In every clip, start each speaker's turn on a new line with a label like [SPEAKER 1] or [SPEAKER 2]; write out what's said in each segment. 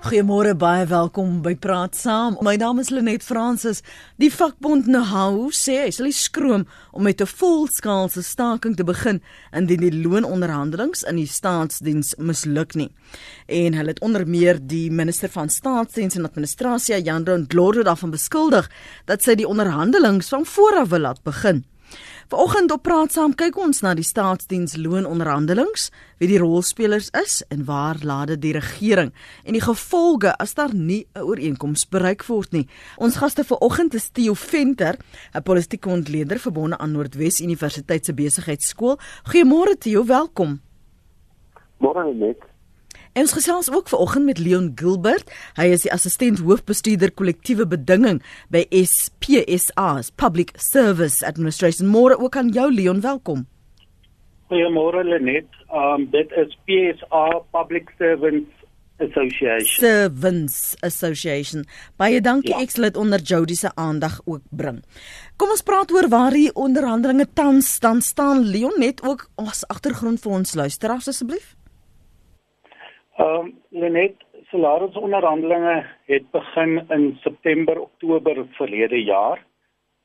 [SPEAKER 1] Goeiemôre, baie welkom by Praat Saam. My naam is Lenet Fransis. Die vakbond Nahau sê hy sal skroom om met 'n volskaalse staking te begin indien die loononderhandelinge in die staatsdiens misluk nie. En hulle het onder meer die minister van staatsdiens en administrasie, Jan Rondloro, daarvan beskuldig dat sy die onderhandelinge van voor af wil laat begin. Vanoggend op praat saam kyk ons na die staatsdiens loononderhandelinge, wie die rolspelers is en waar lade die regering en die gevolge as daar nie 'n ooreenkoms bereik word nie. Ons gaste vanoggend is Theo Venter, 'n politieke ontleder verbonde aan Noordwes Universiteit se besigheidskool. Goeiemôre Theo, welkom.
[SPEAKER 2] Môre net.
[SPEAKER 1] En ons gesels ook vanoggend met Leon Gilbert. Hy is die assistent hoofbestuurder kollektiewe bedinging by SPSA's Public Service Administration. Môre ook aan jou Leon, welkom.
[SPEAKER 2] Goeiemôre Lenet. Um dit is PSA Public Servants Association.
[SPEAKER 1] Servants Association. Baie dankie ja. ek sal dit onder Jody se aandag ook bring. Kom ons praat oor waar die onderhandelinge tans dan staan. Leon net ook as agtergrond vir ons luisteraars asseblief.
[SPEAKER 2] Ehm um, Lenet salarisonderhandelinge het begin in September Oktober verlede jaar.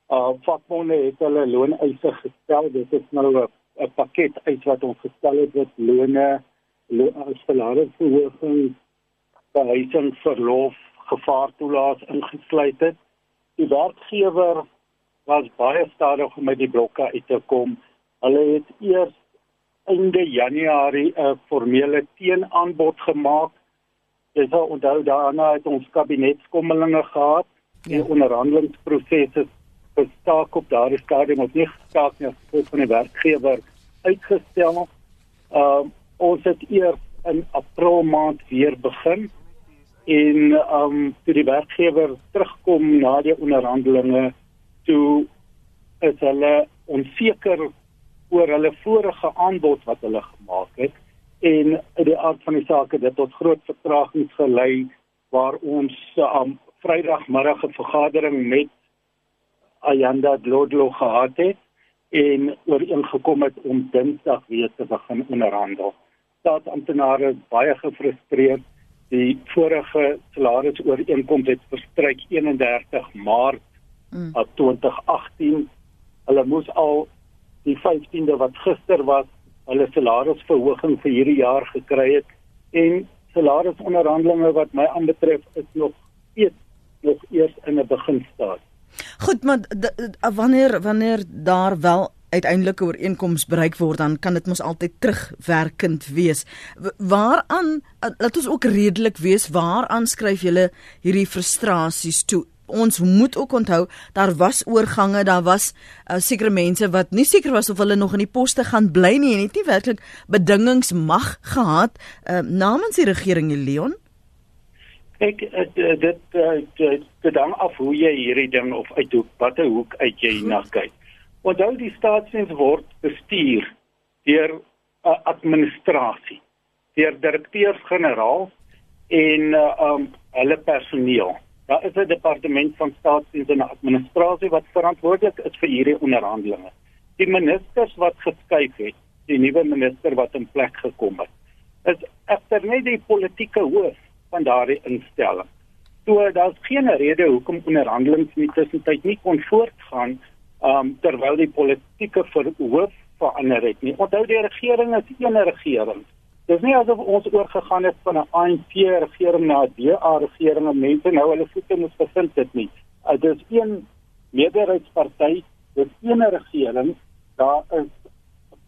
[SPEAKER 2] Uh vakbonde het hulle looneise gestel. Dit is nou 'n pakket uit wat ons gestel het met lone, lo salarisverhoging, behuising, verlof, gevaartoelaas ingesluit het. Die werkgewer was baie stadig om met die blokke uit te kom. Hulle het eers einde Januarie 'n formele teenaanbod gemaak. Dis al onthou daarna het ons kabinetskommelinge gehad. Die ja. onderhandelingsprosesse gestaak op daardie stadium of nie gestaak nie as gevolg van die werkgewer uitgestel. Ehm uh, ons het eers in April maand weer begin en ehm um, toe die werkgewer terugkom na die onderhandelinge toe is hulle onseker oor hulle vorige aanbod wat hulle gemaak het en uit die aard van die saak het dit tot groot vertragings gelei waar ons am um, Vrydagmiddag 'n vergadering met Ayanda Glodlo gehad het en ooreengekom het om Dinsdag weer te begin onderhandel. Staatsamptenare is baie gefrustreerd. Die vorige salarisooreenkoms het verstryk 31 Maart mm. 2018. Hulle moes al die 15de wat gister was, hulle salarisverhoging vir hierdie jaar gekry het en salarisonderhandelinge wat my aanbetref is nog eers nog eers in 'n beginstadium.
[SPEAKER 1] Goed, maar wanneer wanneer daar wel uiteindelike ooreenkoms bereik word dan kan dit mos altyd terugwerkend wees. Waaraan laat ons ook redelik wees waaraan skryf julle hierdie frustrasies toe? Ons moet ook onthou daar was oorgange daar was uh, sekere mense wat nie seker was of hulle nog in die poste gaan bly nie en het nie werklik bedingings mag gehad uh, namens die regering Leon.
[SPEAKER 2] Ek uh, dit dit dit hang af hoe jy hierdie ding of uit hoe watter hoek uit jy na kyk. Onthou die staatsdiens word bestuur deur uh, administrasie deur direkteurs-generaal en uh, um, hulle personeel Daar is 'n departement van staatsdiens en administrasie wat verantwoordelik is vir hierdie onderhandelinge. Die ministers wat geskuif het, die nuwe minister wat in plek gekom het, is egter net die politieke hoof van daardie instelling. So daar's geen rede hoekom onderhandelinge nie tussentyd nie kon voortgaan um, terwyl die politieke hoof verander het nie. Onthou die regering is een regering. Dis nie asof ons oorgegaan het van 'n ANC regering na 'n DA regering en mense nou hulle voete moet bevind dit nie. Uh, dit is een meerderheidsparty, dis een regering. Daar is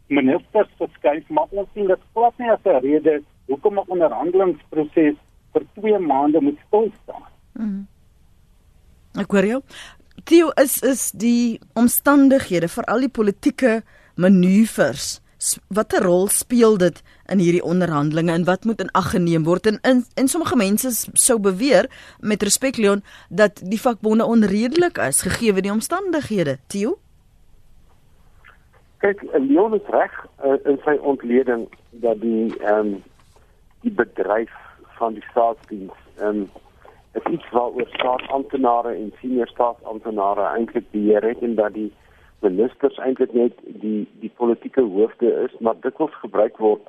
[SPEAKER 2] ministers verskuif, maar ons sien dit glad nie as 'n rede hoekom 'n onderhandelingsproses vir 2 maande moet stil staan. Mm.
[SPEAKER 1] Ek hoor jou. Theo is is die omstandighede vir al die politieke manoeuvres watter rol speel dit in hierdie onderhandelinge en wat moet in ag geneem word. En in en sommige mense sou beweer met respek Leon dat die vakbonde onredelik is gegee die omstandighede. Theo?
[SPEAKER 3] Kyk Leon is reg uh, in sy ontleding dat die ehm um, die bedryf van die staatsdiens ehm um, dit iets waaroor staatsamptenare en senior staatsamptenare eintlik beheer en dat die ministers eintlik net die die politieke hoofde is, maar dit word gebruik word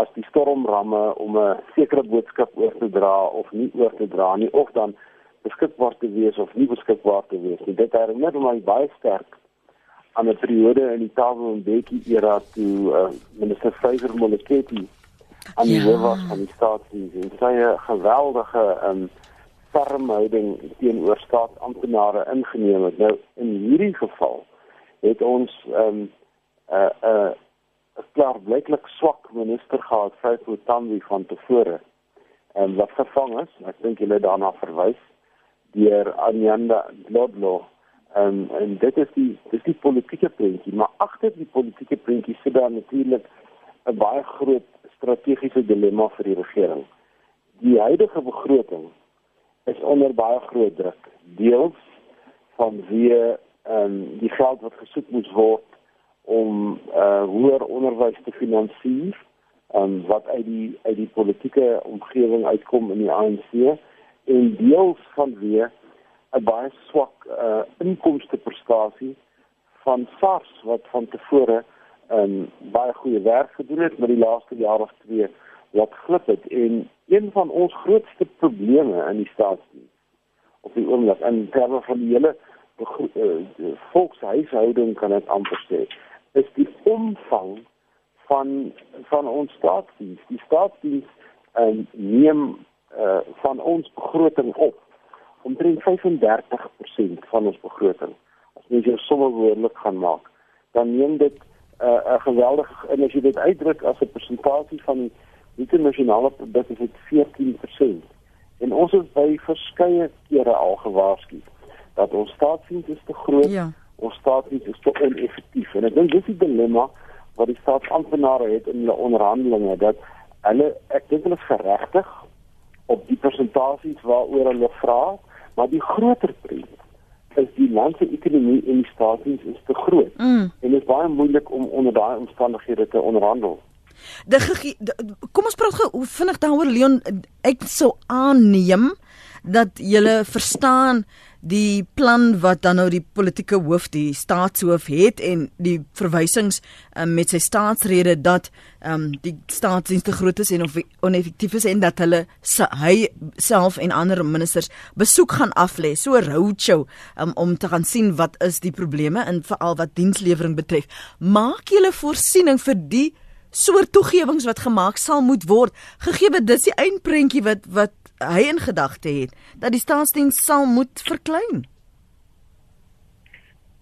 [SPEAKER 3] as die stormramme om 'n sekere boodskap oor te dra of nie oor te dra nie of dan beskikbaar te wees of nie beskikbaar te wees nie. Dit herinner my baie sterk aan 'n periode in die Thabo Mbeki era toe uh, minister Fraser Moleketi aan die hoof was van die staatsdiens en sy 'n geweldige um, fermhouding teenoor staatsamptenare ingeneem het. Nou in hierdie geval het ons 'n um, 'n uh, 'n uh, 'n klaar blyklik swak minister gehad, Faithful Tambi van tevore. En wat vervang is, ek dink julle daarna verwys deur Anyanda Lodlo. En en dit is die dis die politieke prentjie, maar agter die politieke prentjie sit daar natuurlik 'n baie groot strategiese dilemma vir die regering. Die huidige begroting is onder baie groot druk. Deels van wie ehm um, die geld wat gesoek moet word om uh hoër onderwys te finansier, um, wat uit die uit die politieke omgewing uitkom in die ANC en deels van wie 'n baie swak uh inkomste prestasie van SARS wat van tevore um, baie goeie werk gedoen het met die laaste jaar of twee wat glip het. En een van ons grootste probleme in die staatsdiens op die oomblik in terme van die hele uh, volkshuishouding kan dit amper sê is die omvang van van ons staatsdiens die staatsdiens um, neem uh, van ons begroting op omtrent 35% van ons begroting as jy jou somme behoorlik gaan maak dan neem dit 'n uh, geweldige en as jy dit uitdruk as 'n persentasie van die internasionale produk is dit 14%. En ons het by verskeie kere al gewaarsku dat ons staatsdiens te groot. Ja. Ons staatsdiens is te oneffektief. En ek dink dis die dilemma wat die staatsamptenare het in hulle onderhandelinge dat hulle ek dink hulle is geregtig op die persentasies waaroor hulle vra, maar die groter prent is die land se ekonomie en die staatsdiens is te groot. Mm. En dit is baie moeilik om onder daai omstandighede te onderhandel.
[SPEAKER 1] De, de kom ons praat gou vinnig daaroor Leon ek sou aanneem dat jy verstaan die plan wat dan nou die politieke hoof die staatshoof het en die verwysings um, met sy staatsrede dat um, die staatsdiens te groot is en of oneffektief is en dat hulle hy self en ander ministers besoek gaan aflê so 'n roadshow um, om te gaan sien wat is die probleme en veral wat dienslewering betref. Maak julle voorsiening vir die soort toegewings wat gemaak sal moet word. Gegee dit is die eindprentjie wat wat hy in gedagte het dat die staatsdiens sal moet verklein.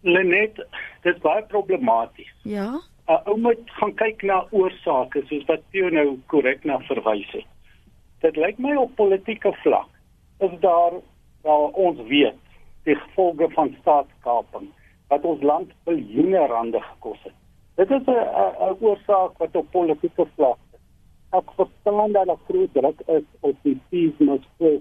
[SPEAKER 2] Lenet, dit is baie problematies.
[SPEAKER 1] Ja.
[SPEAKER 2] 'n Ou moet gaan kyk na oorsake soos wat jy nou korrek na verwys het. Dit lyk my op politieke vlak is daar wel ons weet die gevolge van staatskaping wat ons land biljoene rande gekos het. Dit is 'n 'n oorsaak wat op politieke vlak ek verstaan dat daar groot druk is op die must fall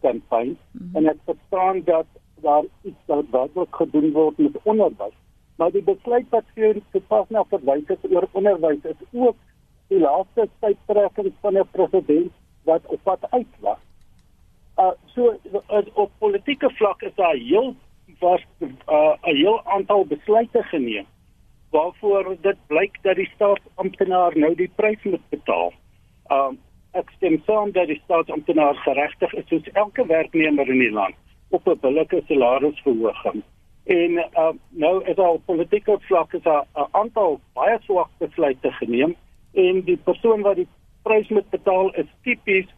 [SPEAKER 2] campaign mm -hmm. en ek verstaan dat daar iets wat werklik gedoen word met onderwys. Maar die besluit wat hier gepas na verwys het oor onderwys is ook die laaste tydtrekking van 'n president wat op pad uit was. Uh so op politieke vlak is daar heel was 'n uh, heel aantal besluite geneem waarvoor dit blyk dat die staatsamptenaar nou die prys moet betaal. Um ek stem saam dat die staatsamptenaar geregtig is soos elke werknemer in die land op 'n billike salarisverhoging. En uh, nou is al politieke vlak is 'n aantal baie swak besluite geneem en die persoon wat die prys moet betaal is tipies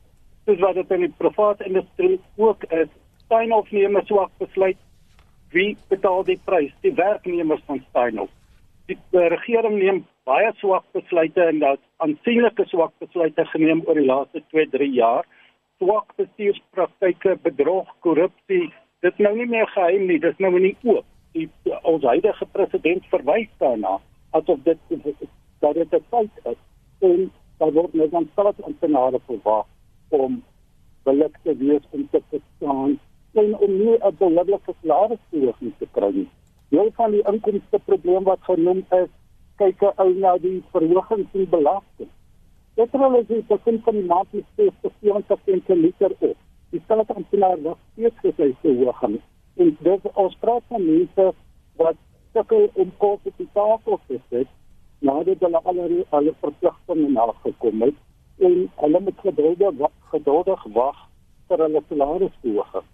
[SPEAKER 2] soos wat dit in die private industrie ook is. Steinhoff neem 'n swak besluit. Wie betaal die prys? Die werknemers van Steinhoff die regering neem baie swak besluite en dat aansienlike swak besluite geneem oor die laaste 2-3 jaar. Swak bestuurspraktyke, bedrog, korrupsie, dit nou nie meer geheim nie, dis nou nie oop. Die ons huidige president verwys daarna asof dit dat dit 'n feit is. En daar word nou dan staatsamptenare verwag om billik te wees om te verstaan en om nie 'n behoorlike salarisverhoging te kry nie deel van die inkomste probleem wat genoem is kyk ou na die verhoging van belasting. Petrol is die begin van die maand met steeds te 40% per liter op. Die staat sy nou nog steeds gesê te hoog gaan. En dit ons praat van mense wat sukkel om kos op die tafel te sit. nadat hulle al hulle verpligtinge nagekom het en hulle moet geduldig geduldig wag vir hulle salarisverhoging.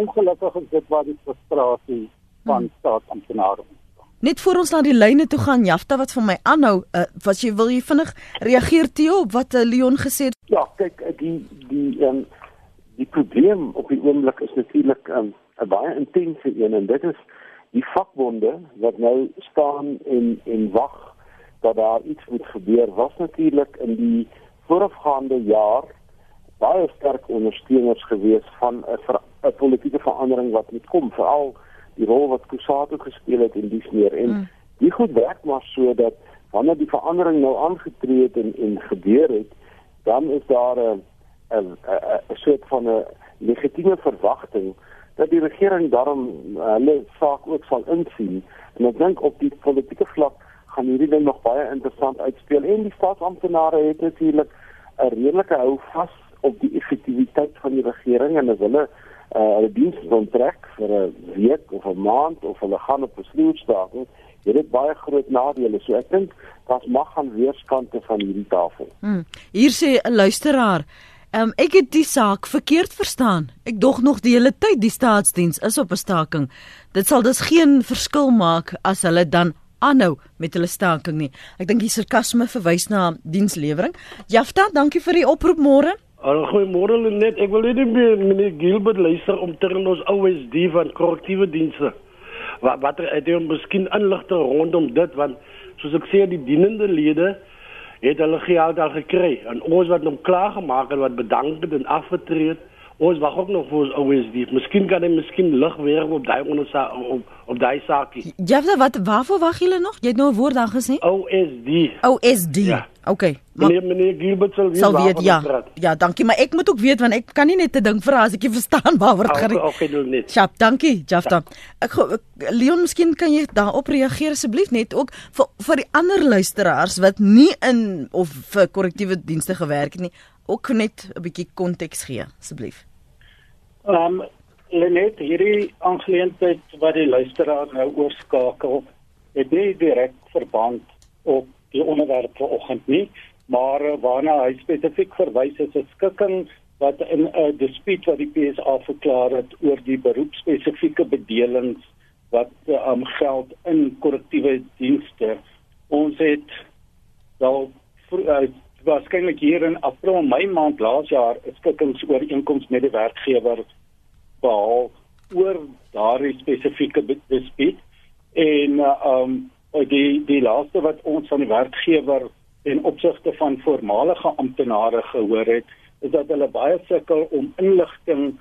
[SPEAKER 2] Ongelukkig is dit waar die frustrasie van hmm. staatsamptenare
[SPEAKER 1] Net voor ons na die lyne toe gaan, Jafta wat vir my aanhou, uh, wat jy wil jy vinnig reageer te op wat uh, Leon gesê het?
[SPEAKER 3] Ja, kyk, eh, die die ehm um, die probleem op die oomblik is natuurlik ehm, 'n um, baie intense een en dit is die vakbonde wat nou staan en en wag dat daar iets moet gebeur. Was natuurlik in die voorafgaande jaar baie sterk ondersteuners gewees van 'n 'n politieke verandering wat moet kom, veral die rol wat Kusato gespeel het in dies meer. En mm. die goed werk maar so dat wanneer die verandering nou aangetree het en en gebeur het dan is daar 'n 'n 'n soort van 'n legitieme verwagting dat die regering daarom uh, hulle saak ook sal insien. En ek dink op die politieke vlak gaan hierdie ding nog baie interessant uitspeel. En die staatsamptenare het natuurlik 'n redelike hou vas op die effektiwiteit van die regering en as hulle uh hulle diens onttrek vir 'n week of 'n maand of hulle gaan op 'n sluitstaking, het dit baie groot nadele. So ek dink daar's mag aan weerskante van hierdie tafel.
[SPEAKER 1] Hmm. Hier sê 'n luisteraar Um, ek het die saak verkeerd verstaan. Ek dog nog die hele tyd die staatsdiens is op 'n staking. Dit sal dus geen verskil maak as hulle dan aanhou met hulle staking nie. Ek dink die sarkasme verwys na dienslewering. Jafta, dankie vir die oproep môre.
[SPEAKER 4] Goeiemôre net. Ek wil net meer meneer Gilbert luister om ter ons OSD van korrektiewe dienste. Wat wat het jy miskien inligting rondom dit want soos ek sê die dienende lede het hulle geld al gekry en ons wat hom klaar gemaak het wat bedank het en afgetree het ons wag ook nog vir ons OSD. Miskien kan hy miskien lig weer op daai ondersa op op daai saakie.
[SPEAKER 1] Ja, wat waarvoor wag julle nog? Jy het nou 'n woord daar gesê?
[SPEAKER 4] OSD.
[SPEAKER 1] OSD. Ja. Okay.
[SPEAKER 4] Meneer meneer Gilbert sal
[SPEAKER 1] weet, sal weet ja. Praat. Ja, dankie, maar ek moet ook weet want ek kan nie net te dink vra as ek nie verstaan waaroor dit gaan.
[SPEAKER 4] Okay, doen net.
[SPEAKER 1] Chap, dankie, Jafta. Ek Leon, miskien kan jy daarop reageer asseblief net ook vir vir die ander luisteraars wat nie in of vir korrektiewe dienste gewerk het nie ook net 'n bietjie konteks gee asseblief.
[SPEAKER 2] Ehm um, Lenet hierdie aangeleentheid wat die luisteraar nou oorskakel het nie direk verband op die onderwerp vanoggend nie, maar waarna hy spesifiek verwys is 'n skikking wat in 'n uh, dispuut wat die PSA verklaar het oor die beroepspesifieke bedelings wat um, geld in korrektiewe dienste. Ons het wel uh, waarskynlik hier in April en Mei maand laas jaar 'n skikkingsooreenkoms met die werkgewer behaal oor daardie spesifieke dispuut en uh, um die die laaste wat ons van die werkgewer en opsigte van voormalige amptenare gehoor het is dat hulle baie sukkel om inligting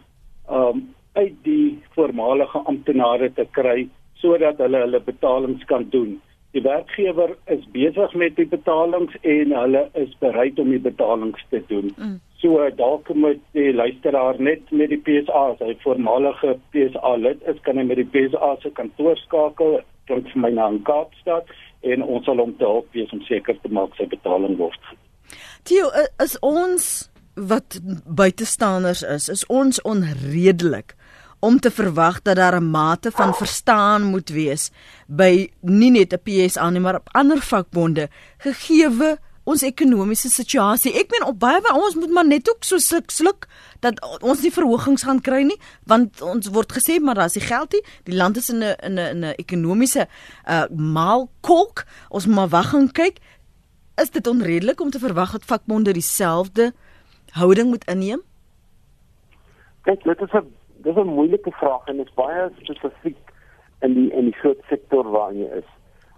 [SPEAKER 2] um uit die voormalige amptenare te kry sodat hulle hulle betalings kan doen die werkgewer is besig met die betalings en hulle is bereid om die betalings te doen. Mm. So dalk moet die luisteraar net met die PSA, sy voormalige PSA lid is, kan hy met die PSA se kantoor skakel, klink vir my na in Kaapstad en ons sal hom te help wees om seker te maak sy betaling word.
[SPEAKER 1] Tio, is ons wat buitestanders is, is ons onredelik om te verwag dat daar 'n mate van verstaan moet wees by nie net 'n PSA nie maar op ander vakbonde gegeewe ons ekonomiese situasie. Ek meen op baie van ons moet maar net ook so sluk sluk dat ons nie verhogings gaan kry nie want ons word gesê maar daar's die geld nie. Die land is in 'n in 'n 'n ekonomiese uh maalkolk. Ons moet maar wag en kyk. Is dit onredelik om te verwag dat vakbonde dieselfde houding moet inneem?
[SPEAKER 3] Kyk, dit is 'n dis 'n moeilike vraag en dit is baie spesifiek in die in die groot sektor waarin jy is.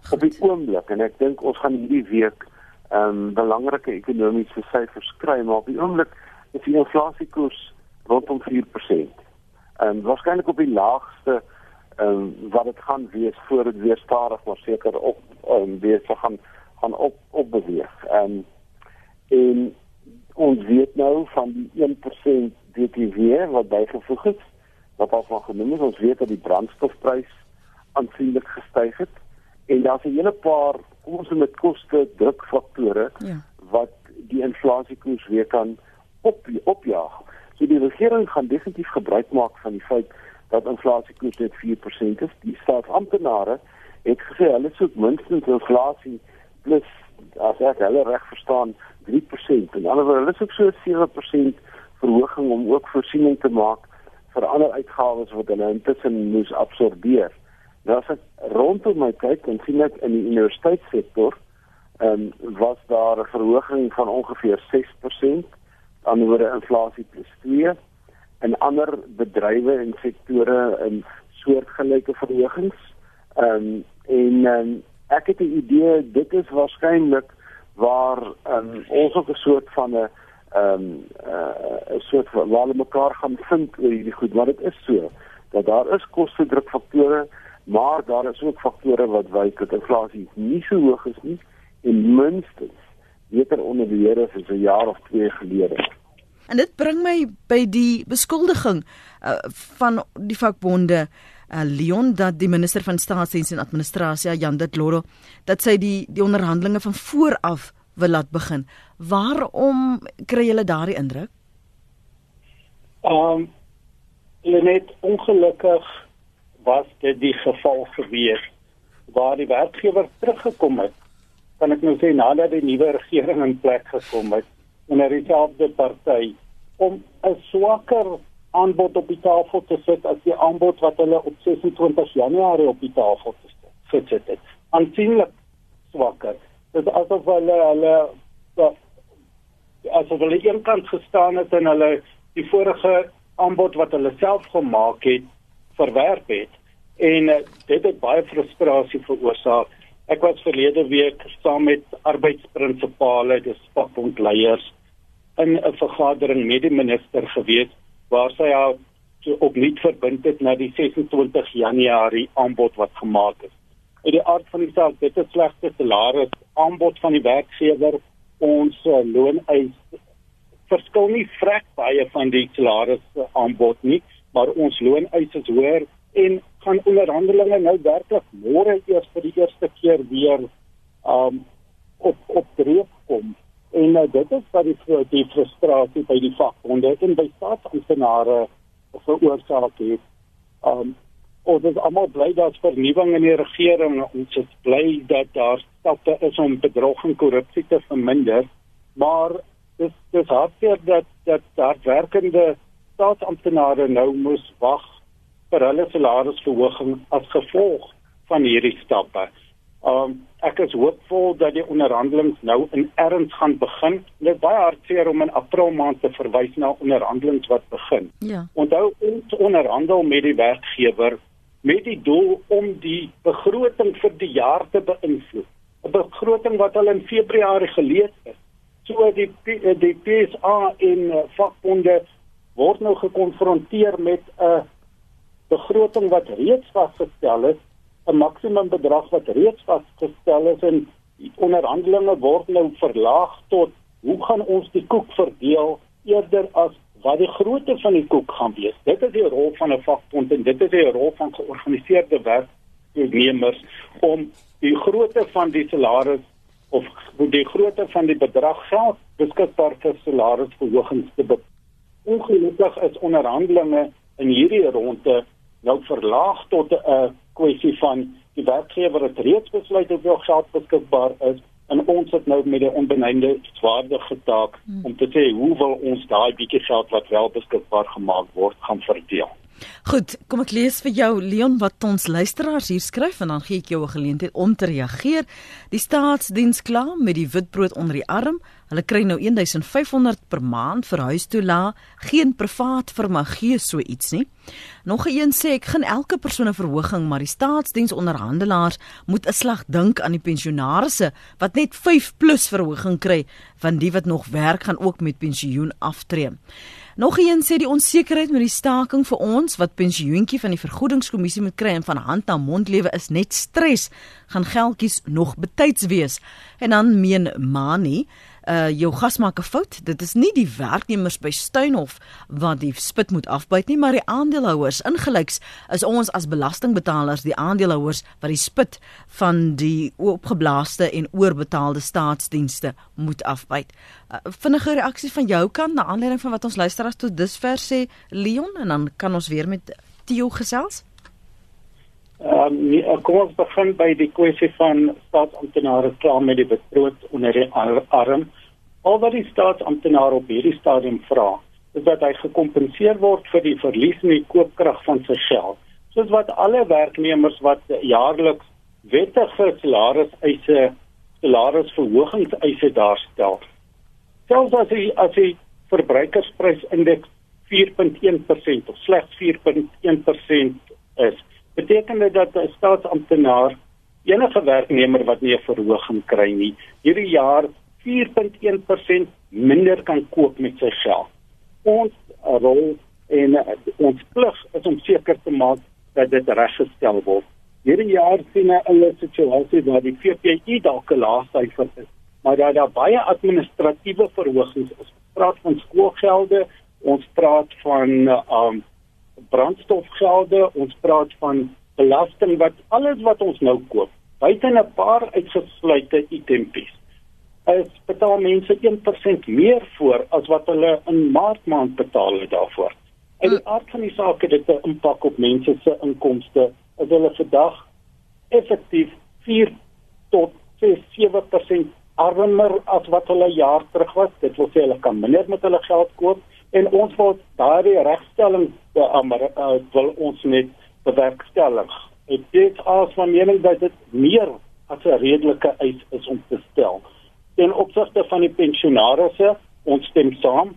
[SPEAKER 3] Goed. Op die oomblik en ek dink ons gaan hierdie week ehm um, belangrike ekonomiese syfers kry, maar op die oomblik is die inflasiekoers rondom 4%. En um, waarskynlik op die laagste ehm um, wat dit gaan wees voor dit weer stadig maar seker op um, weer te gaan gaan op op beweeg. Ehm um, en ons weet nou van die 1% DTV wat bygevoeg is wat al van genoem is, ons weet dat die brandstofprys aansienlik gestyg het en daar's 'n hele paar kom ons met koste drukfaktore ja. wat die inflasiekoers weer kan op opjaag. So die regering gaan definitief gebruik maak van die feit dat inflasiekoers net 4% is. Die staatsamptenare het gesê hulle soek minstens inflasie plus as ek hulle reg verstaan 3%. En alhoewel hulle is ook so 7% verhoging om ook voorsiening te maak vir ander uitgawes wat hulle intussen moes absorbeer. Nou as ek rondom my kyk en sien ek in die universiteitssektor, ehm um, was daar 'n verhoging van ongeveer 6% aan oor inflasie plus 2 en ander bedrywe en sektore in soortgelyke verhogings. Ehm um, en um, ek het 'n idee dit is waarskynlik waar um, ons ook 'n soort van 'n ehm um, uh, soort van hulle mekaar gaan vind oor hierdie goed, maar dit is so dat daar is kostedrukfaktore, maar daar is ook faktore wat wys dat inflasie nie so hoog is nie en minstens beter onder beheer is as 'n jaar of twee gelede.
[SPEAKER 1] En dit bring my by die beskuldiging uh, van die vakbonde uh, Leon dat die minister van staatsdiens en administrasie Jan dit Loro dat sy die die onderhandelinge van voor af wil laat begin. Waarom kry julle daardie indruk?
[SPEAKER 2] Um net ongelukkig was dit die geval gewees waar die werkgewer teruggekom het. Kan ek nou sê nadat die nuwe regering in plek gekom het onder dieselfde party om 'n swakker aanbod op die tafel te sit as die aanbod wat hulle op 26 Januarie op die tafel gesit het. Aansienlik swakker. Dit is asof hulle hulle asof hulle eenkant gestaan het en hulle die vorige aanbod wat hulle self gemaak het verwerp het en uh, dit het baie frustrasie veroorsaak. Ek was verlede week saam met arbeidsprinsipale, dis vakbondleiers in 'n vergadering met die minister gewees waar sy haar so opnuut verbind het na die 26 Januarie aanbod wat gemaak is. In die aard van die saak, dit is slegte salaris aanbod van die werkgewer ons uh, looneis verskil nie vrek baie van die salaris aanbod nie, maar ons looneis is hoër en gaan onderhandelinge nou werklik môre eers vir die eerste keer weer um op op dreef kom En uh, dit is wat die die frustrasie by die vakbonde en by staatsamptenare veroorsaak het. Um ons is almal bly dat vernuwing in die regering ons is bly dat daar stappe is om bedrog en korrupsie te verminder, maar dis dis hartseer dat dat daar werkende staatsamptenare nou moes wag vir hulle salarisverhoging as gevolg van hierdie stappe. Um ek is hoopvol dat die onderhandelinge nou in erns gaan begin. Dit is baie hartseer om in April maand te verwys na onderhandelinge wat begin.
[SPEAKER 1] Ja.
[SPEAKER 2] Onthou ons onderhandel met die werkgewer met die doel om die begroting vir die jaar te beïnvloed. 'n Begroting wat al in Februarie gelees is. So die die PSA en uh, vakbonde word nou gekonfronteer met 'n begroting wat reeds vasgestel is 'n maksimum bedrag wat reeds vasgestel is en onderhandelinge word nou verlaag tot hoe gaan ons die koek verdeel eerder as wat die grootte van die koek gaan wees. Dit is die rol van 'n vakbond en dit is die rol van georganiseerde werknemers om die grootte van die salaris of die grootte van die bedrag geld beskikbaar vir salarisverhogings te bepaal. Ongelukkig is onderhandelinge in hierdie ronde nou verlaag tot 'n kwessie van die werkgewer het reeds besluit hoeveel geld beskikbaar is en ons het nou met 'n onbeneinde swaardige taak hmm. om te sê hoe wil ons daai bietjie geld wat wel beskikbaar gemaak word gaan verdeel.
[SPEAKER 1] Goed, kom ek lees vir jou Leon wat ons luisteraars hier skryf en dan gee ek jou 'n geleentheid om te reageer. Die staatsdiens kla met die witbrood onder die arm. Hulle kry nou 1500 per maand vir huistoela, geen privaat firma gee so iets nie. Nog 'n een sê ek gaan elke persoon 'n verhoging, maar die staatsdiens onderhandelaars moet 'n slag dink aan die pensionaarsse wat net 5 plus verhoging kry van die wat nog werk gaan ook met pensioen aftree. Nog een sê die onsekerheid met die staking vir ons wat pensioentjie van die vergoedingskommissie moet kry en van hand na mond lewe is net stres. Gaan geldjies nog betyds wees. En dan meen Mani, uh jou gas maak 'n fout. Dit is nie die werknemers by Steynhof wat die spit moet afbyt nie, maar die aandeelhouers. Ingelyks is ons as belastingbetalers die aandeelhouers wat die spit van die opgeblaaste en oorbetaalde staatsdienste moet afbyt. Uh, vinnige reaksie van jou kant na aanleiding van wat ons luisteraars tot dusver sê Leon en dan kan ons weer met Theo gesels.
[SPEAKER 2] Ehm um, kom ons begin by die kwessie van staatsamptenare klaar met die betroot onder die arm. Al wat die staatsamptenaar op hierdie stadium vra, is dat hy gekompenseer word vir die verlies in die koopkrag van sy geld. Soos wat alle werknemers wat jaarliks wettige salarisse salarisverhogingseise daarstel. Selfs as hy as hy verbruikersprysindeks 4.1% of slegs 4.1% is, beteken dit dat 'n staatsamptenaar enige werknemer wat nie 'n verhoging kry nie, hierdie jaar 4.1% minder kan koop met sy geld. Ons rol en ons plig is om seker te maak dat dit reggestel word. Hierdie jaar sien 'n eie situasie waar die VPI dalk 'n laagsyfer is, maar daar daar baie administratiewe verhogings is. Ons praat van skoolgelde, ons praat van um brandstofgelde, ons praat van belasting wat alles wat ons nou koop, buite 'n paar uitgesluite itempies. Is betaal mense 1% meer voor as wat hulle in Maart maand betaal het daarvoor. En die aard van die saak het dit 'n impak op mense se inkomste as hulle vandag effektief 4 tot 6-7% armer as wat hulle jaar terug was. Dit wil sê hulle kan minder met hulle geld koop en ons wil daardie regstelling te Amerika uh, wil ons net bewerkstellig. Dit is as van mening dat dit meer as 'n redelike eis is om te stel. In opsigte van die pensionaarsse, ons stem saam.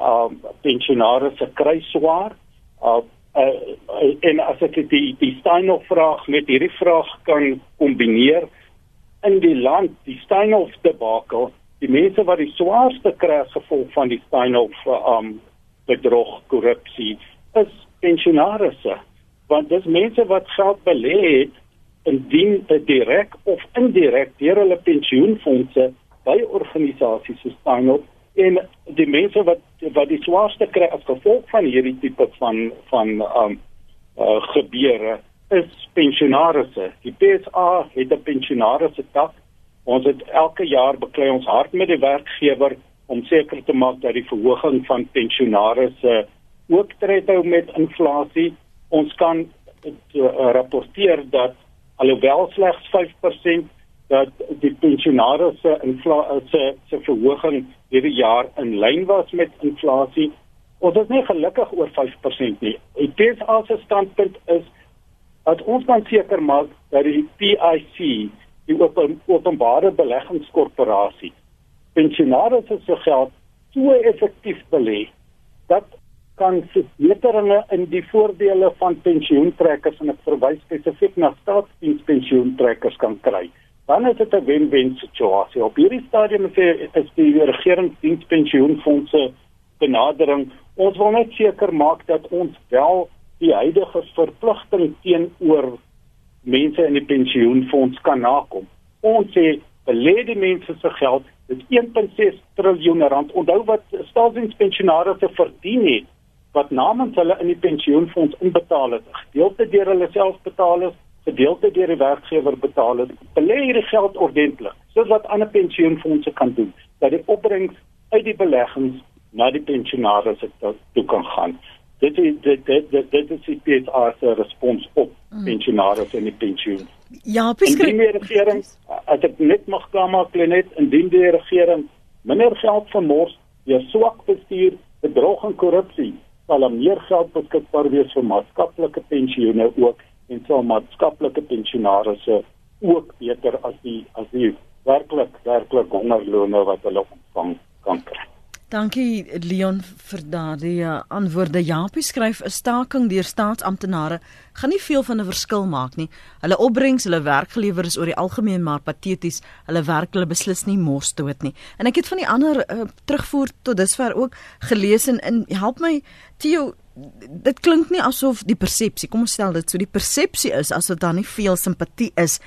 [SPEAKER 2] Um pensionaarsse kry swaar. Uh uh, en as ek die die Steinhoff vraag met hierdie vraag kan kombineer in die land die Steinhoff debakel die mense wat die swaarste kry as gevolg van die Steinhoff um bedrog korrupsie is pensionaarsse want dis mense wat geld belê het indien dit direk of indirek deur hulle pensioenfonde by organisasies so Steinhoff en die mense wat wat die swaarste kry as gevolg van hierdie tipe van van um uh, gebeure is pensionaarsse. Die PSA het 'n pensionaarsse tak. Ons het elke jaar beklei ons hard met die werkgewer om seker te maak dat die verhoging van pensionaarsse ook tred hou met inflasie. Ons kan uh, rapporteer dat alhoewel slegs 5% dat die pensionaarsse inflasie se verhoging hierdie jaar in lyn was met inflasie. Ons is nie gelukkig oor 5% nie. Die PSA se standpunt is dat ons kan seker maak dat die PIC, die open, openbare beleggingskorporasie, pensionaarsse se geld so effektief belê dat kan verbeteringe in die voordele van pensioentrekkers en ek verwys spesifiek na staatsdienspensioentrekkers kan kry dan is dit 'n wen-wen situasie. Op hierdie stadium die, is die regeringsdienspensioenfondse benadering. Ons wil net seker maak dat ons wel die huidige verpligting teenoor mense in die pensioenfonds kan nakom. Ons sê belê die mense se geld, dit 1.6 trilljoen rand. Onthou wat staatsdienspensionaars te verdien het wat namens hulle in die pensioenfonds inbetaal het. Gedeelte deur hulle self betaal is gedeelte deur die werkgewer betaal het, belê hierdie geld ordentlik, soos wat ander pensioenfonde kan doen, dat die opbrengs uit die beleggings na die pensionaars toe kan gaan. Dit is dit dit dit, dit is die PSA se respons op mm. pensionaars en die pensioen.
[SPEAKER 1] Ja, beskryf
[SPEAKER 2] die regering as dit net mag klaarmaak net indien die regering minder geld vermors deur swak bestuur, bedrog en korrupsie, sal meer geld beskikbaar wees vir maatskaplike pensioene ook en sal maatskaplike pensionaarsse ook beter as die as die werklik werklik hongerlone wat hulle ontvang kan kry.
[SPEAKER 1] Dankie Leon vir daardie uh, antwoorde. Japie skryf 'n staking deur staatsamptenare gaan nie veel van 'n verskil maak nie. Hulle opbrengs, hulle werkgelewer is oor die algemeen maar pateties. Hulle werk hulle beslis nie mors dood nie. En ek het van die ander uh, terugvoer tot dusver ook gelees en in help my Theo dit klink nie asof die persepsie, kom ons stel dit so die persepsie is asof daar nie veel simpatie is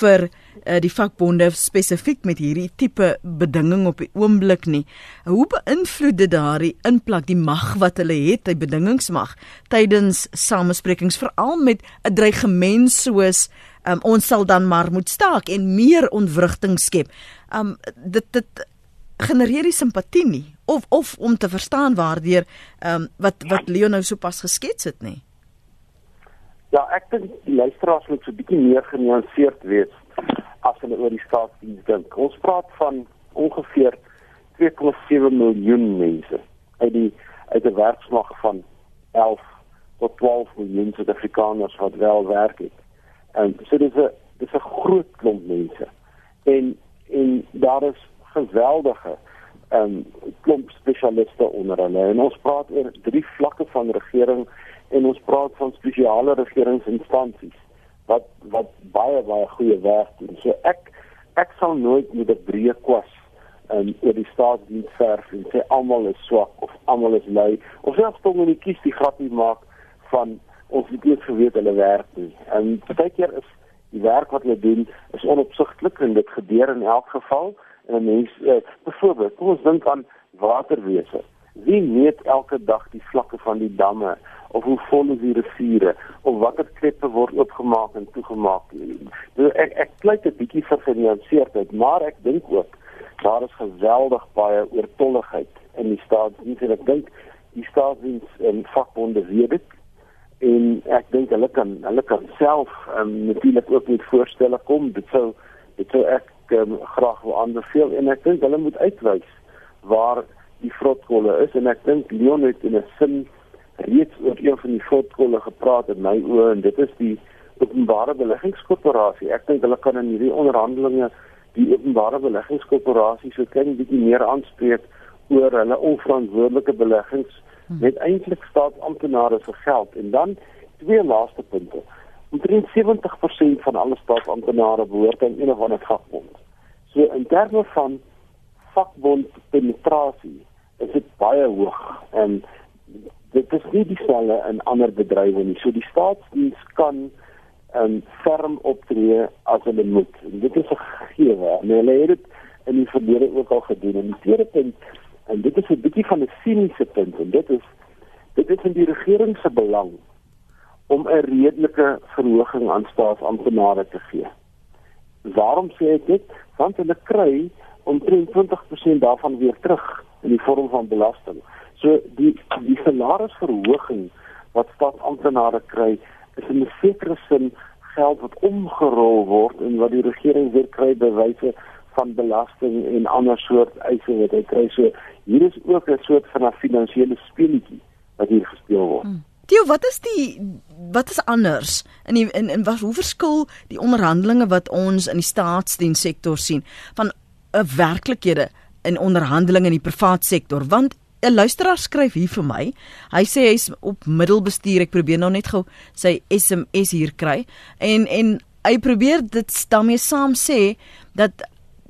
[SPEAKER 1] vir uh, die vakbonde spesifiek met hierdie tipe bedinging op die oomblik nie. Hoe beïnvloed dit daardie inplak die mag wat hulle het, die bedingingsmag tydens samesprekings veral met 'n dreigement soos um, ons sal dan maar moet staak en meer ontwrigting skep. Um dit dit genereer nie simpatie nie of of om te verstaan waardeur ehm um, wat wat Leon nou sopas geskets het nie.
[SPEAKER 3] Ja, ek dink die luisteraars moet so bietjie meer genuanceerd wees as hulle oor die staatsdiens dink. Ons praat van ongeveer 2,7 miljoen mense uit die uit 'n werksmag van 11 tot 12 miljoen Suid-Afrikaners wat wel werk het. En so dis 'n dis 'n groot klomp mense. En en daar is geweldige um klomp spesialiste onder hulle. En ons praat oor drie vlakke van regering en ons praat van spesiale regeringsinstansies wat wat baie baie goeie werk doen. So ek ek sal nooit met 'n breë kwas en oor die staatsdiens verf en sê almal is swak of almal is lui of selfs tog nie kies die grapie maak van ons het nie geweet hulle werk nie. En baie keer is die werk wat hulle doen is onopsigtelik en dit gebeur in elk geval 'n mens uh, byvoorbeeld kom ons dink aan waterwese. Wie meet elke dag die vlakke van die damme of hoe vol is die riviere of watter kleppe word oopgemaak en toegemaak? Nou ek ek pleit 'n bietjie vir genuanceerdheid maar ek dink ook daar is geweldig baie oortolligheid in die staatsdiens en ek dink die staatsdiens en vakbonde weet dit en ek dink hulle kan hulle kan self um, natuurlik ook met voorstelle kom. Dit sou dit sou ek um, graag wil aanbeveel en ek dink hulle moet uitwys waar die vrotkolle is en ek dink Leon het in 'n sin reeds oor een van die vrotkolle gepraat in my oë en dit is die openbare beleggingskoöperasie. Ek dink hulle kan in hierdie onderhandelinge die openbare beleggingskoöperasie so klein bietjie meer aanspreek oor hulle onverantwoordelike beleggings hm. met eintlik staatsamptenare se geld en dan twee laaste punte. Omtrent 70% van alle staatsamptenare behoort aan een of ander vakbond. So in terme van vakbond penetrasie is dit baie hoog en dit is nie dieselfde in ander bedrywe nie. So die staatsdiens kan en ferm optree as hulle moet. En dit is 'n gegewe. En hulle het dit in die verlede ook al gedoen. En die tweede punt en dit is 'n bietjie van 'n siniese punt en dit is dit is in die regering se belang om 'n redelike verhoging aan staatsamptenare te gee. Waarom sê ek dit? Want hulle kry omtrent 20% daarvan weer terug in die vorm van belasting. So die die salarisverhoging wat staatsamptenare kry, is in 'n sekere sin geld wat omgerol word en wat die regering weer kry by wyse van belasting en ander soort eise wat hy kry. So hier is ook 'n soort van 'n finansiële speletjie wat hier gespeel word. Hmm.
[SPEAKER 1] Dio, wat is die wat is anders in die, in in wat hoe verskil die onderhandelinge wat ons in die staatsdienssektor sien van 'n uh, werklikhede in onderhandelinge in die privaat sektor want 'n luisteraar skryf hier vir my. Hy sê hy's op middelbestuur. Ek probeer nou net gou sy SMS hier kry en en hy probeer dit daarmee saam sê dat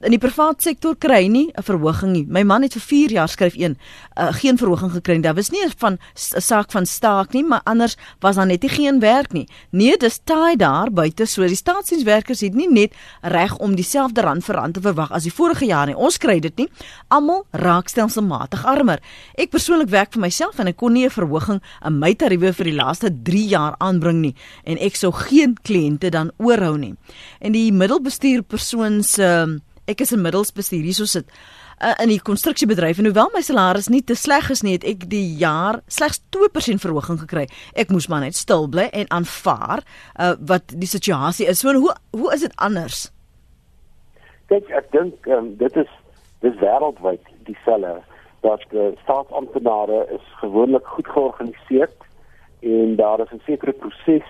[SPEAKER 1] in die private sektor kry nie 'n verhoging nie. My man het vir 4 jaar skryf een uh, geen verhoging gekry nie. Daar was nie van 'n saak van staak nie, maar anders was daar net nie geen werk nie. Nee, dis taai daar buite so die staatsdienswerkers het nie net reg om dieselfde rand vir rand te verwag as die vorige jaar nie. Ons kry dit nie. Almal raak stelselmatig armer. Ek persoonlik werk vir myself en ek kon nie 'n verhoging in my tariewe vir die laaste 3 jaar aanbring nie en ek sou geen kliënte dan oorhou nie. En die middelbestuur persoon se uh, ek is 'n middelsbestuur hierso sit uh, in die konstruksiebedryf en hoewel my salaris nie te sleg is nie, het ek die jaar slegs 2% verhoging gekry. Ek moes maar net stil bly en aanvaar uh, wat die situasie is. So hoe hoe is dit anders?
[SPEAKER 3] Kyk, ek dink um, dit is dis wêreldwyd dieselfde dat die staatsamptenare is gewoonlik goed georganiseer en daar is 'n sekere proses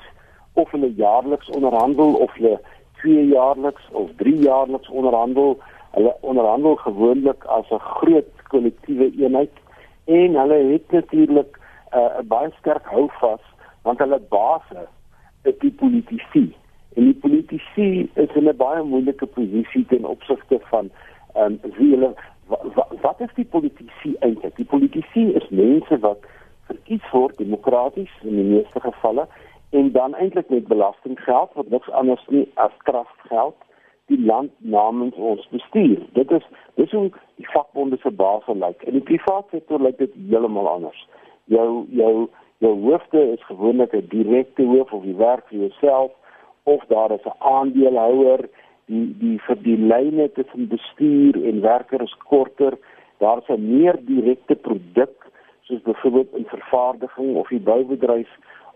[SPEAKER 3] of hulle jaarliks onderhandel of hulle twee jaarliks of drie jaarliks onderhandel. Hulle onderhandel gewoonlik as 'n groot kollektiewe eenheid en hulle het natuurlik uh, 'n uh, baie sterk houvas want hulle base is die politici. En die politici is in 'n baie moeilike posisie ten opsigte van ehm um, wie hulle wat, wat is die politici eintlik? Die politici is mense wat verkies word demokraties in die meeste gevalle en dan eintlik met belastinggeld wat niks anders nie as kragtgeld die land namens ons bestuur. Dit is dis hoe die vakbonde se basis lyk. In die private sektor lyk dit heeltemal anders. Jou jou jou hoofde is gewoonlik 'n direkte hoof of jy werk vir jouself of daar is 'n aandeelhouer die die vir die lyne tussen bestuur en werker is korter. Daar's 'n meer direkte produk soos byvoorbeeld in vervaardiging of die boubedryf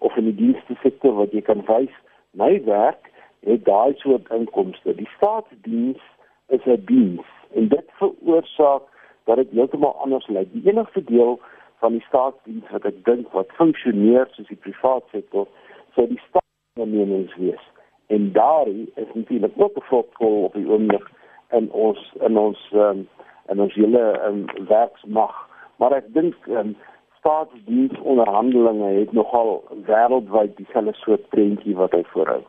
[SPEAKER 3] of in die dienste sektor wat jy kan wys my werk het daai soort inkomste. Die staatsdiens is 'n diens en dit veroorsaak dat dit heeltemal anders lyk. Die enigste deel van die staatsdiens wat ek dink wat funksioneer soos die private sektor, sou die staatsondernemings wees. En daardie is natuurlik ook 'n voordeel op die oomblik in ons in ons um, in ons hele um, werksmag. Maar ek dink um, staatsdiensonderhandelinge het nogal wêreldwyd dieselfde soort prentjie wat hy voorhou.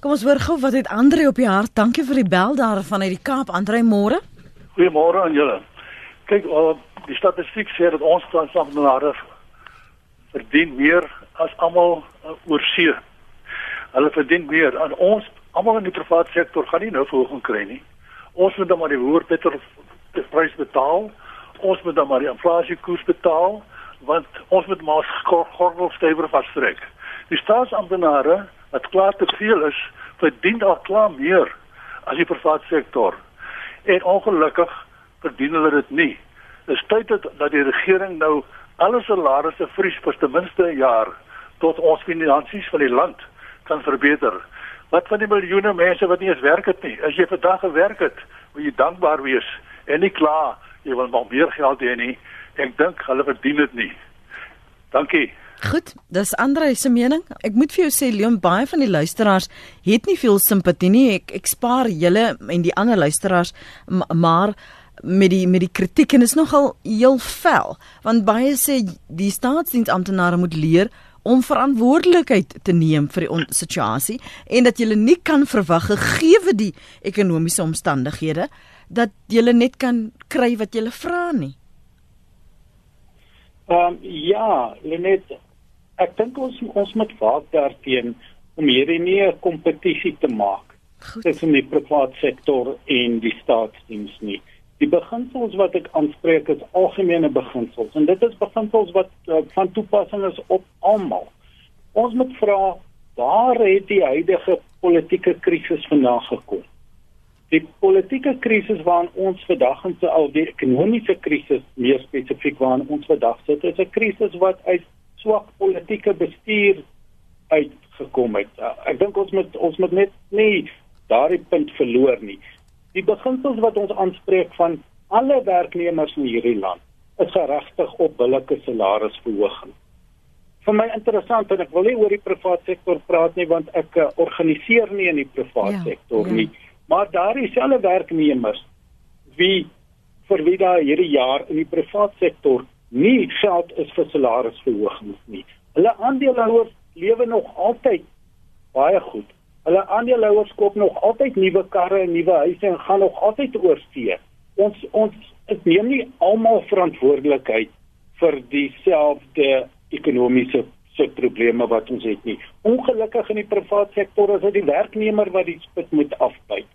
[SPEAKER 1] Kom ons hoor gou wat het Andre op die hart. Dankie vir die bel daar vanuit die Kaap. Andre, môre.
[SPEAKER 5] Goeiemôre aan julle. Kyk, uh, die statistiek sê dat ons transamptenare verdien meer as almal uh, oor see. Hulle verdien meer aan ons almal in die private sektor gaan nie nou verhoging kry nie. Ons moet dan maar die hoër petrol prys betaal. Ons moet dan maar die inflasiekoers betaal want ons moet maar gordel stywer vastrek. Die staatsamptenare wat klaar te veel is, verdien al klaar meer as die private sektor. En ongelukkig verdien hulle dit nie. Dit is tyd dat, dat die regering nou alle salarisse vries vir ten minste 'n jaar tot ons finansies van die land kan verbeter. Wat van die miljoene mense wat nie eens werk het nie? As jy vandag gewerk het, moet jy dankbaar wees en nie kla jy wil maar meer geld hê nie. Ek dink hulle verdien dit nie. Dankie.
[SPEAKER 1] Goed, dis Andre se mening. Ek moet vir jou sê Leon, baie van die luisteraars het nie veel simpatie nie. Ek ek spaar julle en die ander luisteraars maar met die met die kritiek en is nogal heel vel want baie sê die staatsdiensamptenare moet leer om verantwoordelikheid te neem vir die situasie en dat jy nie kan verwag gegee die ekonomiese omstandighede dat jy net kan kry wat jy vra nie.
[SPEAKER 2] Ehm um, ja, Lenet, ek dink ons ons moet waak daarteen om hierdie nie 'n kompetisie te maak tussen die private sektor en die staatsdiens nie. Die beginsels wat ek aanspreek is algemene beginsels en dit is beginsels wat uh, van toepassing is op almal. Ons moet vra waar het die huidige politieke krisis vandaan gekom? Die politieke krisis waarin ons vandag in se al die ekonomiese krisis meer spesifiek waarin ons vandag sit, is 'n krisis wat uit swak politieke bestuur uitgekom het. Uh, ek dink ons moet ons moet net nie daardie punt verloor nie. Die beginsels wat ons aanspreek van alle werknemers in hierdie land is geregtig op billike salarisverhoging. Vir my interessant en ek wil nie oor die private sektor praat nie want ek uh, organiseer nie in die private ja, sektor ja. Maar daardie selfde werknemers wie vir wie daar hierdie jaar in die private sektor nie geld is vir salarisverhogings nie. Hulle aandeelhouers lewe nog altyd baie goed. Hulle aandeelhouers koop nog altyd nuwe karre en nuwe huise en gaan nog altyd oorsee. Ons ons ek neem nie almal verantwoordelikheid vir dieselfde ekonomiese se probleme wat ons het nie. Ongelukkig in die private sektor is dit die werknemer wat die spit moet afbyt.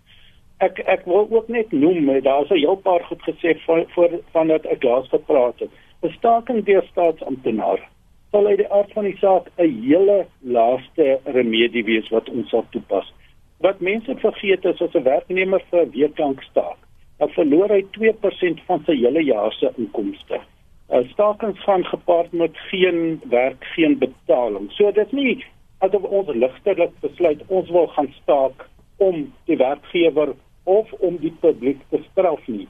[SPEAKER 2] Ek ek wil ook net noem, daar's 'n heel paar goed gesê voor voor vandat ek laas gepraat het. 'n staking deur staatsamptenare sal uit die aard van die saak 'n hele laaste remedie wees wat ons sal toepas. Wat mense vergeet is as 'n werknemer vir 'n week lank staak, dan verloor hy 2% van sy hele jaar se inkomste. Stakings gaan gepaard met geen werk, geen betaling. So dit is nie asof ons ligtelik besluit ons wil gaan staak om die werkgewer of om die publiek te straf nie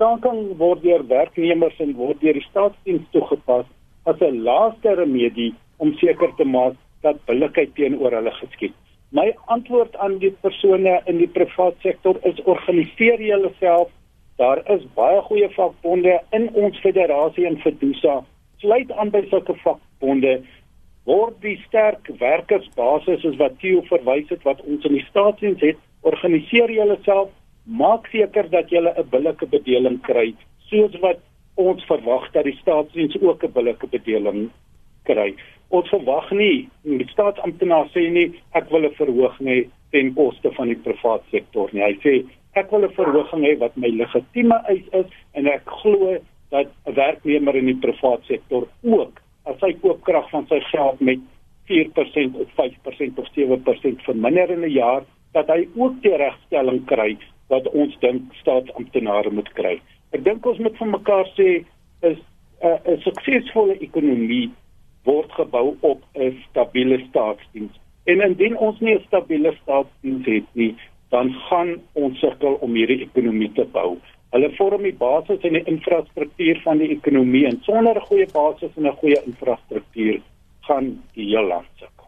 [SPEAKER 2] staking word deur werknemers en word deur die staatsdiens toegepas as 'n laaste remedie om seker te maak dat billikheid teenoor hulle geskied. My antwoord aan die persone in die private sektor is organiseer julleself. Daar is baie goeie vakbonde in ons federasie en Fedusa. Sluit aan by sulke vakbonde word die sterk werkersbasis soos wat Theo verwys het wat ons in die staatsdiens het. Organiseer julleself maak seker dat jy 'n billike bedeling kry soos wat ons verwag dat die staatsdiens ook 'n billike bedeling kry. Ons verwag nie die staatsamptenaar sê nie ek wil 'n verhoging hê ten koste van die private sektor nie. Hy sê ek wil 'n verhoging hê wat my legitieme eis is en ek glo dat 'n werknemer in die private sektor ook as sy koopkrag van sy geld met 4% of 5% of 7% verminder in 'n jaar dat hy ook die regstelling kry wat ons dink staatsamptenare moet kry. Ek dink ons moet vir mekaar sê is 'n uh, 'n suksesvolle ekonomie word gebou op 'n stabiele staatsdiens. En indien ons nie 'n stabiele staatsdiens het nie, dan gaan ons sukkel om hierdie ekonomie te bou. Hulle vorm die basis en die infrastruktuur van die ekonomie en sonder 'n goeie basis en 'n goeie infrastruktuur gaan die hele land sukkel.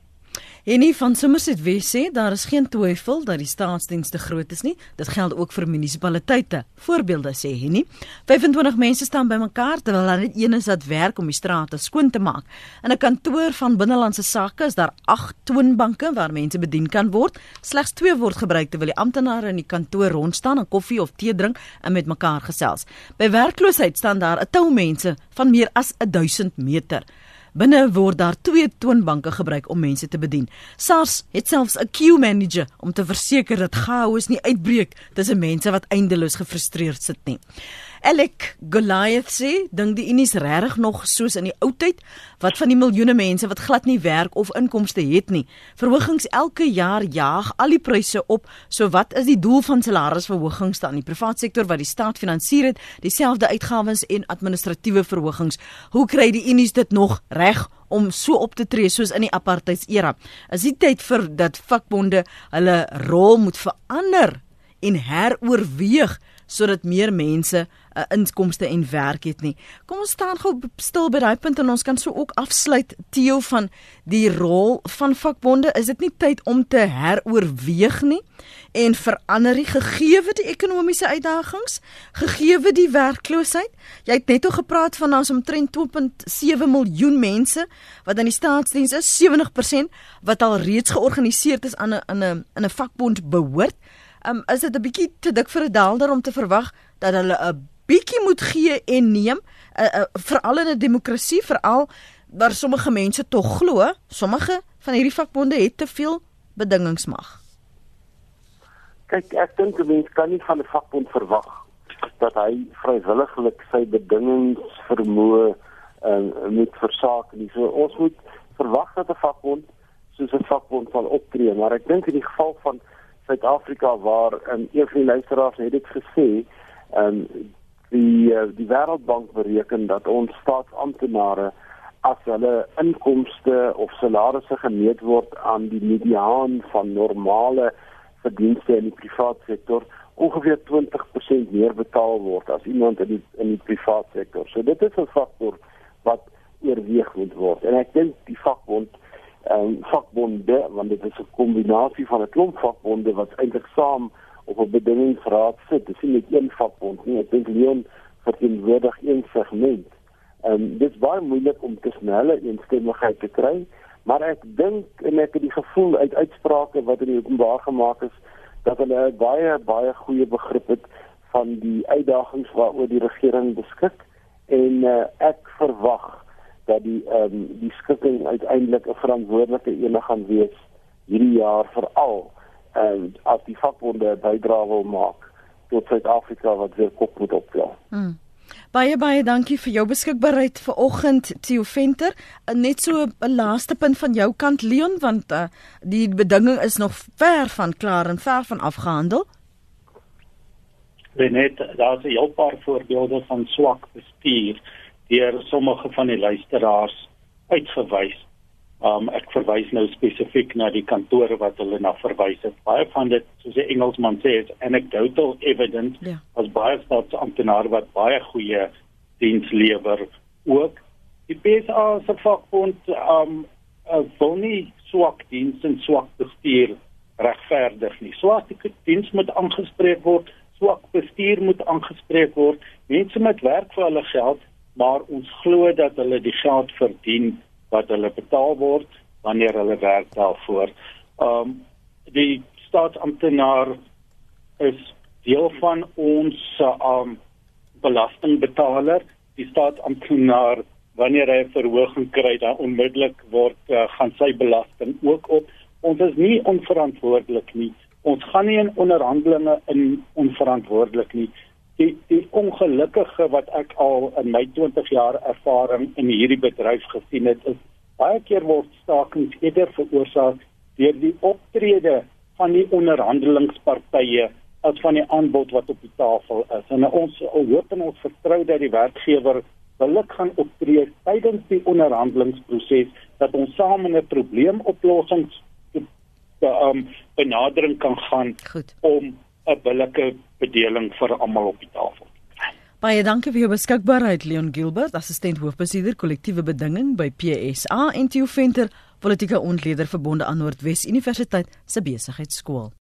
[SPEAKER 1] Enie van Somerset Wes sê daar is geen twyfel dat die staatsdienste groot is nie. Dit geld ook vir munisipaliteite. Voorbeelde sê Henie. 25 mense staan bymekaar terwyl hulle net een is wat werk om die strate skoon te maak. In 'n kantoor van binnelandse sake is daar 8 toonbanke waar mense bedien kan word. Slegs 2 word gebruik terwyl die amptenare in die kantoor rond staan en koffie of tee drink en met mekaar gesels. By werkloosheid staan daar 'n tou mense van meer as 1000 meter. Binne word daar twee toonbanke gebruik om mense te bedien. SARS het selfs 'n queue manager om te verseker dat chaos nie uitbreek tussen mense wat eindeloos gefrustreerd sit nie. Alec Goliath sê, dink die Unies regtig nog soos in die ou tyd wat van die miljoene mense wat glad nie werk of inkomste het nie. Verhogings elke jaar jaag al die pryse op. So wat is die doel van salarisverhogings dan in die private sektor wat die staat finansier het, dieselfde uitgawes en administratiewe verhogings? Hoe kry die Unies dit nog reg? om so op te tree soos in die apartheidsera. Is dit tyd vir dat vakbonde hulle rol moet verander en heroorweeg sodat meer mense 'n uh, inkomste en werk het nie. Kom ons staan gou stil by daai punt en ons kan so ook afsluit Theo van die rol van vakbonde. Is dit nie tyd om te heroorweeg nie en verander die gegeewe die ekonomiese uitdagings, gegeewe die werkloosheid? Jy het net oor gepraat van ons omtrent 2.7 miljoen mense wat in die staatsdiens is, 70% wat al reeds georganiseer is aan 'n in 'n in 'n vakbond behoort. Um, is dit 'n bietjie te dik vir 'n daalder om te verwag dat hulle 'n bietjie moet gee en neem, uh, uh, veral in 'n demokrasie, veral waar sommige mense tog glo, sommige van hierdie vakbonde het te veel bedingingsmag.
[SPEAKER 3] Kyk, ek dink 'n mens kan nie van 'n vakbond verwag dat hy vrywilliglik sy bedingingsvermoë uh, moet versaak nie. So ons moet verwag dat 'n vakbond soos 'n vakbond sal optree, maar ek dink in die geval van Suid-Afrika waar um, een van die luisteraars het dit gesê, ehm um, die uh, die Wêreldbank bereken dat ons staatsamptenare as hulle inkomste of salarisse gemeet word aan die mediaan van normale verdienste in die private sektor ongeveer 20% meer betaal word as iemand in die in die private sektor. So dit is 'n faktor wat oorweeg moet word. En ek dink die vakbond um, vakbonde want dit is 'n kombinasie van 'n klomp vakbonde wat eintlik saam op 'n bedingingsraad sit. Dit is nie net een vakbond nie. Ek dink Leon verteenwoordig een segment. Ehm um, dit is baie moeilik om te snelle eensstemmigheid te kry, maar ek dink en ek het die gevoel uit uitsprake wat in die openbaar gemaak is dat hulle baie baie goeie begrip het van die uitdagings waaroor die regering beskik en uh, ek verwag dat die ehm um, die skikking uiteindelik 'n verantwoordelike een gaan wees hierdie jaar veral en um, as die vakbonde bydra wil maak tot Suid-Afrika wat weer kop moet opklaar. Hmm.
[SPEAKER 1] Baie baie dankie vir jou beskikbaarheid vir oggend Theo Venter. Net so 'n laaste punt van jou kant Leon want uh, die bedinging is nog ver van klaar en ver van afgehandel.
[SPEAKER 2] Net daar's 'n hele paar voorbeelde van swak bestuur deur sommige van die luisteraars uitgewys. Um ek verwys nou spesifiek na die kantore wat hulle na verwys het. Baie van dit, soos die Engelsman sê, is anecdotal evidence. Ja. As baie staatsamptenare wat baie goeie diens lewer ook die PSA se vakbond um wil nie swak diens en swak bestuur regverdig nie. Swak diens moet aangespreek word, swak bestuur moet aangespreek word. Mense met werk vir hulle geld maar ons glo dat hulle die geld verdien wat hulle betaal word wanneer hulle werk daarvoor. Um die staatsamptenaar is deel van ons um belastingbetaler. Die staatsamptenaar wanneer hy verhoging kry, dan onmiddellik word uh, gaan sy belasting ook op. Ons is nie onverantwoordelik nie. Ons gaan nie in onderhandelinge in onverantwoordelik nie die die ongelukkige wat ek al in my 20 jaar ervaring in hierdie bedryf gesien het is baie keer word stakings eerder veroorsaak deur die optrede van die onderhandelingspartye as van die aanbod wat op die tafel is en ons hoop en ons vertrou dat die werkgewer billik gaan optree tydens die onderhandelingsproses dat ons saam in 'n probleemoplossings um, benadering kan gaan
[SPEAKER 1] Goed.
[SPEAKER 2] om 'n billike bedeling vir almal op die tafel.
[SPEAKER 1] Baie dankie vir jou beskikbaarheid Leon Gilbert, assistent hoofbestuurder kollektiewe bedinging by PSA en Theo Venter, politieke ontleder verbonde aan Noordwes Universiteit se besigheidskool.